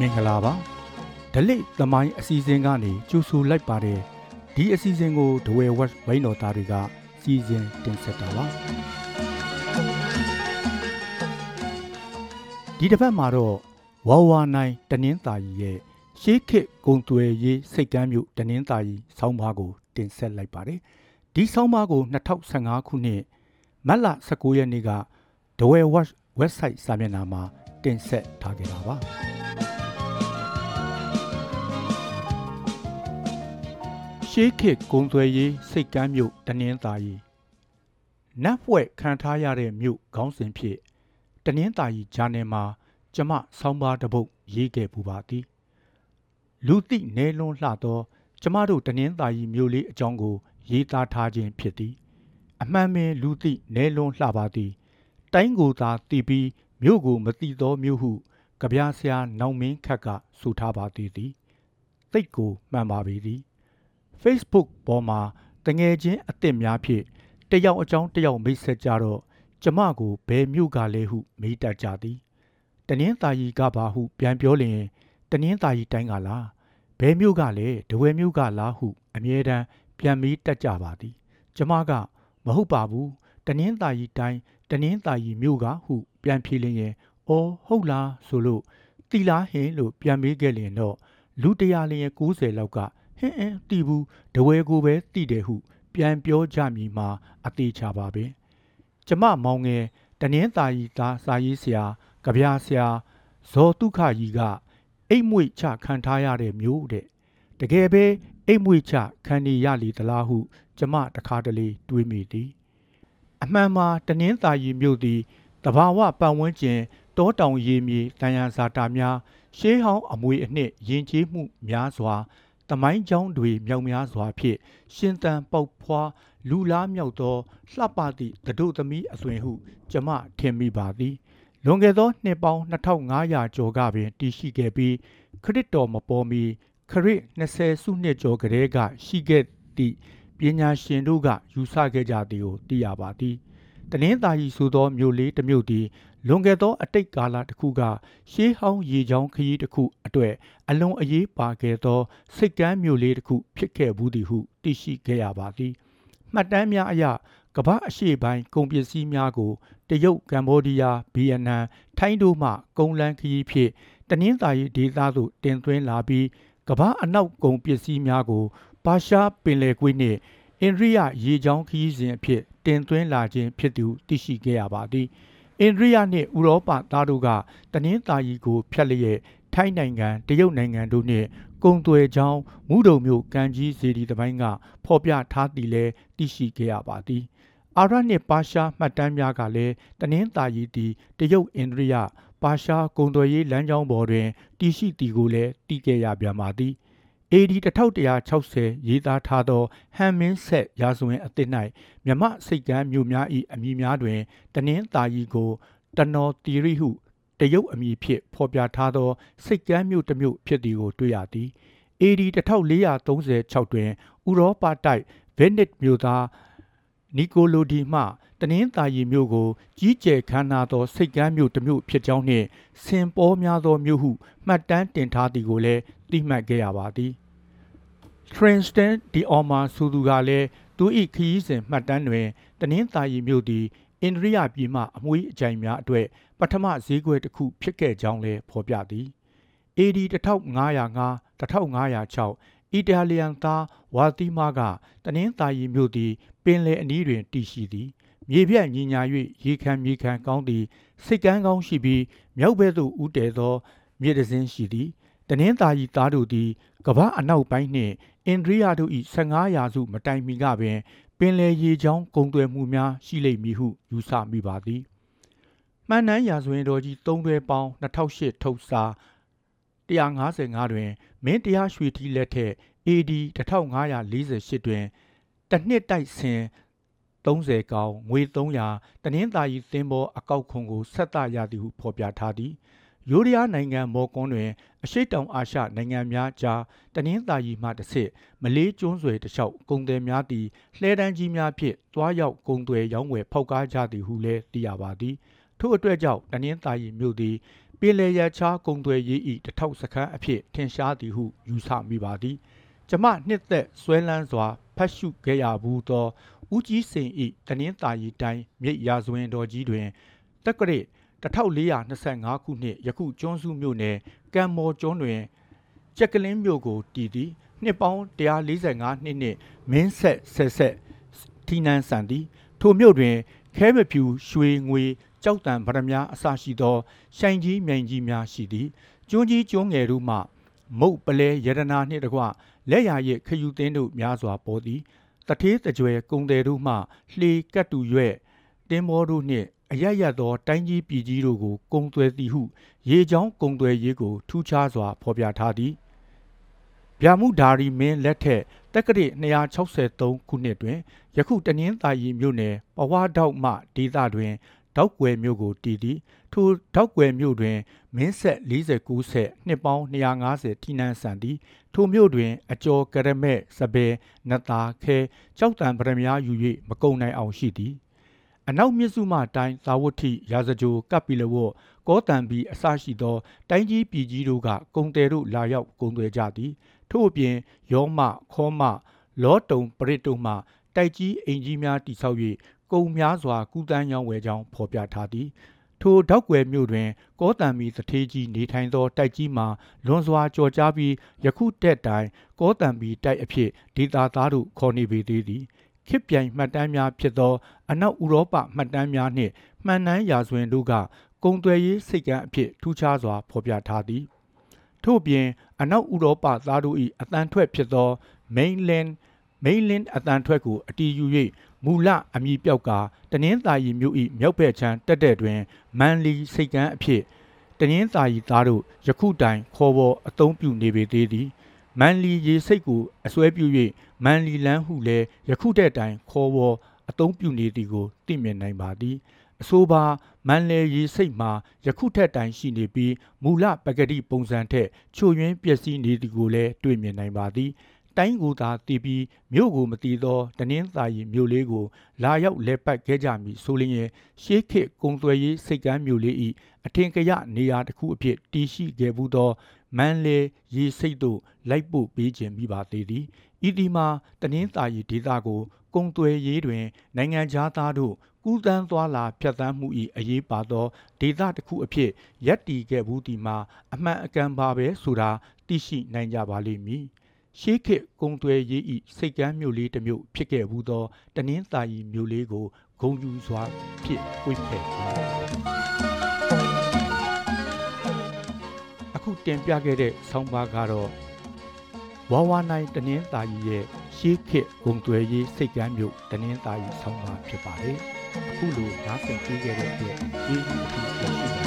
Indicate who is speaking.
Speaker 1: မင်္ဂလာပါဒလိသမိုင်းအစီအစဉ်ကနေကြိုဆိုလိုက်ပါတယ်ဒီအစီအစဉ်ကိုဒဝဲဝက်ဝိုင်းတော်သားတွေကစီစဉ်တင်ဆက်တာပါဒီတစ်ပတ်မှာတော့ဝါဝါနိုင်တနင်းသာရီရဲ့ရှေးခေတ်ဂုံသွယ်ရေးစိတ်ကမ်းမြို့တနင်းသာရီဆောင်းပါးကိုတင်ဆက်လိုက်ပါတယ်ဒီဆောင်းပါးကို2015ခုနှစ်မတ်လ19ရက်နေ့ကဒဝဲဝက် website စာမျက်နှာမှာတင်ဆက်ထားကြတာပါ ရှေးခေတ်ဂုံသွယ်ရေးစိတ်ကမ်းမြို့တနင်းသာရီနတ်ဖွဲ့ခံထားရတဲ့မြို့ခေါင်းစဉ်ဖြစ်တနင်းသာရီဂျာနယ်မှာ ကျမဆောင်းပါးတစ်ပုဒ်ရေးခဲ့ပူပါသည်လူသိနေလွန်းလှသော ကျမတို့တနင်းသာရီမြို့လေးအကြောင်းကို ရေးသားထားခြင်းဖြစ်သည် အမှန်ပင်လူသိနေလွန်းလှပါသည် တိုင်းကိုသာတည်ပြီးမြို့ကိုမတိသောမြို့ဟုကြပြားဆရာနောင်မင်းခက်ကဆိုထားပါသေးသည်သိတ်ကိုမှန်ပါပေသည် Facebook ပေါ်မှာတငယ်ချင်းအစ်စ်များဖြင့်တယောက်အကြောင်းတယောက်မိတ်ဆက်ကြတော့ကျမကိုဘယ်မြို့ကလဲဟုမေးတတ်ကြသည်တနင်းသာရီကပါဟုပြန်ပြောလျင်တနင်းသာရီတိုင်းကလားဘယ်မြို့ကလဲဒဝဲမြို့ကလားဟုအမြဲတမ်းပြန်မေးတတ်ကြပါသည် ကျမကမဟုတ်ပါဘူးတနင်းသာရီတိုင်းတနင်းသာရီမြို့ကဟု ပြန်ဖြေလျင်။အော်ဟုတ်လားဆိုလို့တီလားဟင်လို့ပြန်မေးခဲ့လျင်တော့လူတရာလျင်90လောက်က ဟင်းအင်းတီဘူးတဝဲကိုပဲတီတယ်ဟု ပြန်ပြောကြမည်မှာအသေးချပါပဲ။ကျမမောင်ငယ်တနင်းသာရီသားစာရေးဆရာကြပြားဆရာဇော်တုခကြီးကအိတ်မွေချခံထားရတဲ့မျိုးတဲ့တကယ်ပဲအိတ်မွေချခံနေရလီသလားဟု ကျမတခါတလေတွေးမိသည်အမှန်မှာတနင်းသာရီမြို့သည်တဘာဝပတ်ဝန်းကျင်တောတောင်ရေမြေတန်ရန်ဇာတာများရှေးဟောင်းအမွေအနှစ်ယဉ်ကျေးမှုများစွာ တမိုင်းကြောင်းတွေမြောက်များစွာဖြင့်ရှင်သန်ပေါက်ဖွာလူလားမြောက်သောလှပသည့်တဒုသမီးအသွင်ဟု ကျမထင်မိပါသည်လွန်ခဲ့သောနှစ်ပေါင်း2500ကျော်ကပင်တည်ရှိခဲ့ပြီးခရစ်တော်မပေါ်မီခရစ်20စုနှစ်ကျော်ကလေးကရှိခဲ့သည့်ပညာရှင်တို့ကယူဆခဲ့ကြသည်ကိုသိရပါသည်တနင်္သာရီဆိုသောမြို့လေးတစ်မြို့သည် လွန်ခဲ့သောအတိတ်ကာလတစ်ခုကရှေးဟောင်းရေချောင်းခရီးတစ်ခုအတွေ့အလွန်အရေးပါခဲ့သောစိတ်ကမ်းမြို့လေးတစ်ခုဖြစ်ခဲ့ဘူးသည်ဟုသိရှိခဲ့ရပါသည်မှတ်တမ်းများအရကမ္ဘာအရှေ့ပိုင်းကုန်ပစ္စည်းများကိုတရုတ်ကမ္ဘောဒီးယားဗီယက်နမ်ထိုင်းတို့မှကုန်လန်းခရီးဖြင့်တနင်္သာရီဒေသသို့တင်သွင်းလာပြီးကမ္ဘာအနောက်ကုန်ပစ္စည်းများကိုပါရှားပင်လယ်ကွေ့နှင့်အိန္ဒိယရေချောင်းခရီးစဉ်အဖြစ်တင်သွင်းလာခြင်းဖြစ်သူသိရှိခဲ့ရပါသည် အိန္ဒိယနှင့်ဥရောပသားတို့ကတနင်္သာရီကိုဖျက်လျက်ထိုင်းနိုင်ငံတရုတ်နိုင်ငံတို့နှင့်ကုံသွယ်ချောင်းမူဒုံမြို့ကံကြီးစီဒီတပိုင်းကဖော်ပြထားသည်လဲသိရှိခဲ့ရပါသည်အာရနှင့်ပါရှားမှတ်တမ်းများကလည်းတနင်္သာရီသည်တရုတ်အိန္ဒိယပါရှားကုံသွယ်ရေးလမ်းကြောင်းပေါ်တွင်တည်ရှိသည်ကိုလည်းသိခဲ့ရပြန်ပါသည် AD 1160ရေးသားထားသောဟန်မင်းဆက်ရာဇဝင်အသစ်၌မြမစိတ်ကမ်းမြို့များ၏အမည်များတွင်တနင်္သာရီကိုတနော်တီရီဟုတရုတ်အမည်ဖြင့်ဖော်ပြထားသောစိတ်ကမ်းမြို့တစ်မြို့ဖြစ်သည်ကိုတွေ့ရသည် AD 1436တွင်ဥရောပတိုက်ဗက်နစ်မြို့သားနီကိုလိုဒီမှတနင်္သာရီမြို့ကိုကြီးကျယ်ခမ်းနားသောစိတ်ကမ်းမြို့တစ်မြို့ဖြစ်ကြောင်းနှင့်စင်ပေါ်များသောမြို့ဟုမှတ်တမ်းတင်ထားသည်ကိုလည်းသိမှတ်ခဲ့ရပါသည် Tristan de Orma ဆိုသူကလည်းသူ၏ခရီးစဉ်မှတ်တမ်းတွင်တနင်္သာရီမြို့သည်အိန္ဒိယပြည်မှအမွှေးအကြိုင်များအတွေ့ပထမဈေးကွက်တစ်ခုဖြစ်ခဲ့ကြောင်းလည်းဖော်ပြသည် AD 1505 1506အီတာလီယန်သားဝါသီမာကတနင်္သာရီမြို့သည်ပင်လယ်အနီးတွင်တည်ရှိသည်မြေပြန့်ညီညာ၍ရေခံမြေခံကောင်းသည်စိတ်ကန်းကောင်းရှိပြီးမြောက်ဘက်သို့ဦးတည်သော မြေတစင်းရှိသည် တနင်္သာရီသားတို့သည်ကမ္ဘာအနောက်ပိုင်းနှင့်အိန္ဒိယတို့၏15ရာစုမတိုင်မီကပင် ပင်လယ်ရေချောင်းကုံသွယ်မှုများရှိလိမ့်မည်ဟုယူဆမိပါသည်မှန်နှန်းရာဇဝင်တော်ကြီး၃တွဲပေါင်း2008ထုတ်စာ155တွင်မင်းတရားရွှေထီးလက်ထက် AD 1548တွင်တနှစ်တိုက်ဆင်30ကောင်ငွေ300တနင်္သာရီသင်းဘောအကောက်ခွန်ကိုဆက်သရသည်ဟုဖော်ပြထားသည် ယိုးဒယားနိုင်ငံမော်ကွန်းတွင်အရှိတောင်အာရှနိုင်ငံများကြားတနင်္သာရီမှတစ်ဆင့်မလေးကျွန်းဆွယ်တလျှောက်ကုန်သည်များသည်လှဲတန်းကြီးများဖြင့်တွားရောက်ကုန်သွယ်ရောင်းဝယ်ဖောက်ကားကြသည်ဟုလည်းသိရပါသည်ထို့အတွက်ကြောင့်တနင်္သာရီမြို့သည်ပင်လယ်ရချားကုံသွယ်ရေးဤတထောက်စခန်းအဖြစ်ထင်ရှားသည်ဟုယူဆမိပါသည်ကျမနှစ်သက်ဆွဲလန်းစွာဖတ်ရှုခဲ့ရဘူးသောဦးကြီးစိန်ဤတနင်္သာရီတိုင်းမြိတ်ရာဇဝင်တော်ကြီးတွင်တက္ကရာ 1425ခုနှစ်ယခုကျွန်းစုမြို့နယ်ကံမော်ကျွန်းတွင်ကြက်ကလင်းမြို့ကိုတည်သည်နှစ်ပေါင်း145နှစ်နှင့်မင်းဆက်ဆက်ဆက်ထိနန်းဆန်သည်ထိုမြို့တွင် ခဲမဖြူရွှေငွေကြောက်တံဗရမ ्या အစရှိသောရှိုင်ကြီးမြိုင်ကြီးများရှိသည်ကျွန်းကြီးကျွန်းငယ်တို့မှမုတ်ပလဲယရနာနှင့်တကွလက်ရရခယူသင်းတို့များစွာပေါ်သည်တထေးတကြွယ်ကုံတယ်တို့မှလှေကတ်တူရွဲ့တင်းမောတို့နှင့် အရရသောတိုင်းကြီးပြည်ကြီးတို့ကိုကုံသွဲသည်ဟု ရေချောင်းကုံသွဲရေးကိုထူးခြားစွာဖော်ပြထားသည်ဗျာမှုဓာရီမင်းလက်ထက်တက္ကရာ263ခုနှစ်တွင်ယခုတနင်္သာရီမြို့နယ်ပဝါတောက်မှဒေသတွင်တောက်ကွယ်မြို့ကိုတည်သည်ထိုတောက်ကွယ်မြို့တွင်မင်းဆက်49ဆက်နှစ်ပေါင်း250ထိနန်းဆန်သည်ထိုမြို့တွင် အကျော်ကရမဲ့စပယ်နတ်သားခဲကြောက်တံဗရမ ्या ယူ၍မကုံနိုင်အောင်ရှိသည် အနောက်မြစ်စုမတိုင်းသာဝတိရာဇကြိုကပ်ပီလဝတ်ကောတံဘီအစရှိသော တိုင်းကြီးပြည်ကြီးတို့ကကုံတယ်တို့လာရောက်ကုံသွဲကြသည်ထို့အပြင်ယောမခောမလောတုံပရစ်တို့မှတိုက်ကြီးအိမ်ကြီးများတိဆောက်၍ကုံများစွာကူးတန်းရောင်းဝယ်ကြောင်းဖော်ပြထားသည်ထိုတောက်ွယ်မြို့တွင် ကောတံမီသထေးကြီးနေထိုင်သောတိုက်ကြီးမှာလွန်စွာကြော်ကြားပြီးယခုတက်တိုင်ကောတံမီတိုက်အဖြစ်ဒေတာသားတို့ခေါ်နေပေသေးသည် ခေတ်ပြိုင်မှတ်တမ်းများဖြစ်သော အနောက်ဥရောပမှတ်တမ်းများနှင့်မှန်နှန်းရာဇဝင်တို့ကကုံသွယ်ရေးစိတ်ကမ်းအဖြစ်ထူးခြားစွာဖော်ပြထားသည်ထို့ပြင်အနောက်ဥရောပသားတို့၏အတန်ထွက်ဖြစ်သော mainland mainland အတန်ထွက်ကိုအတီးယူ၍မူလအမည်ပြောက်ကတနင်္သာရီမြို့၏မြောက်ဘက်ခြမ်းတက်တဲ့တွင်မန်လီစိတ်ကမ်းအဖြစ်တနင်္သာရီသားတို့ယခုတိုင်ခေါ်ပေါ်အသုံးပြုနေပေသေးသည် မန်လီရေစိတ်ကိုအစွဲပြု၍မန်လီလန်းဟုလည်းယခုတဲ့တိုင်ခေါ်ပေါ်အသုံးပြုနေသည်ကိုသိမြင်နိုင်ပါသည်အဆိုပါမန်လေရီစိတ်မှာယခုထက်တိုင်ရှိနေပြီးမူလပကတိပုံစံထက်ချိုယွင်းပျက်စီးနေသည်ကိုလည်းတွေ့မြင်နိုင်ပါသည်တိုင်းကိုသာတည်ပြီးမြို့ကိုမတည်သောတနင်္သာရီမြို့လေးကိုလာရောက်လဲပတ်ခဲ့ကြမည်ဆိုလျင်ရှေးခေတ်ကုံသွယ်ရေးစိတ်ကမ်းမြို့လေး၏အထင်ကရနေရာတစ်ခုအဖြစ်တည်ရှိခဲ့ဘူးသော မန်လေရေစိတ်တို့လိုက်ပို့ပေးခြင်းမိပါသေးသည်ဤဒီမှာတနင်္သာရီဒေသကိုကုံသွယ်ရေးတွင် နိုင်ငံခြားသားတို့ကူးတန်းသွားလာဖြတ်သန်းမှု၏အရေးပါသောဒေသတစ်ခုအဖြစ်ရပ်တည်ခဲ့ဘူးဒီမှာအမှန်အကန်ပါပဲဆိုတာသိရှိနိုင်ကြပါလိမ့်မည်ရှေးခေတ်ကုံသွယ်ရေးဤစိတ်ကမ်းမြို့လေးတစ်မြို့ဖြစ်ခဲ့ဘူးသောတနင်္သာရီမြို့လေးကိုဂုံယူစွာဖြစ်ဝိဖက် ခုတင်ပြခဲ့တဲ့ဆောင်းပါးကတော့ဝါဝါနိုင်တနင်္သာရီရဲ့ရှေးခေတ်ဂုံသွယ်ရေးစိတ်ကမ်းမြို့တနင်္သာရီဆောင်းပါးဖြစ်ပါတယ်အခုလိုနားဆင်ကြည့်ခဲ့တဲ့အတွက်ကျေးဇူးအထူးတင်ရှိပါတယ်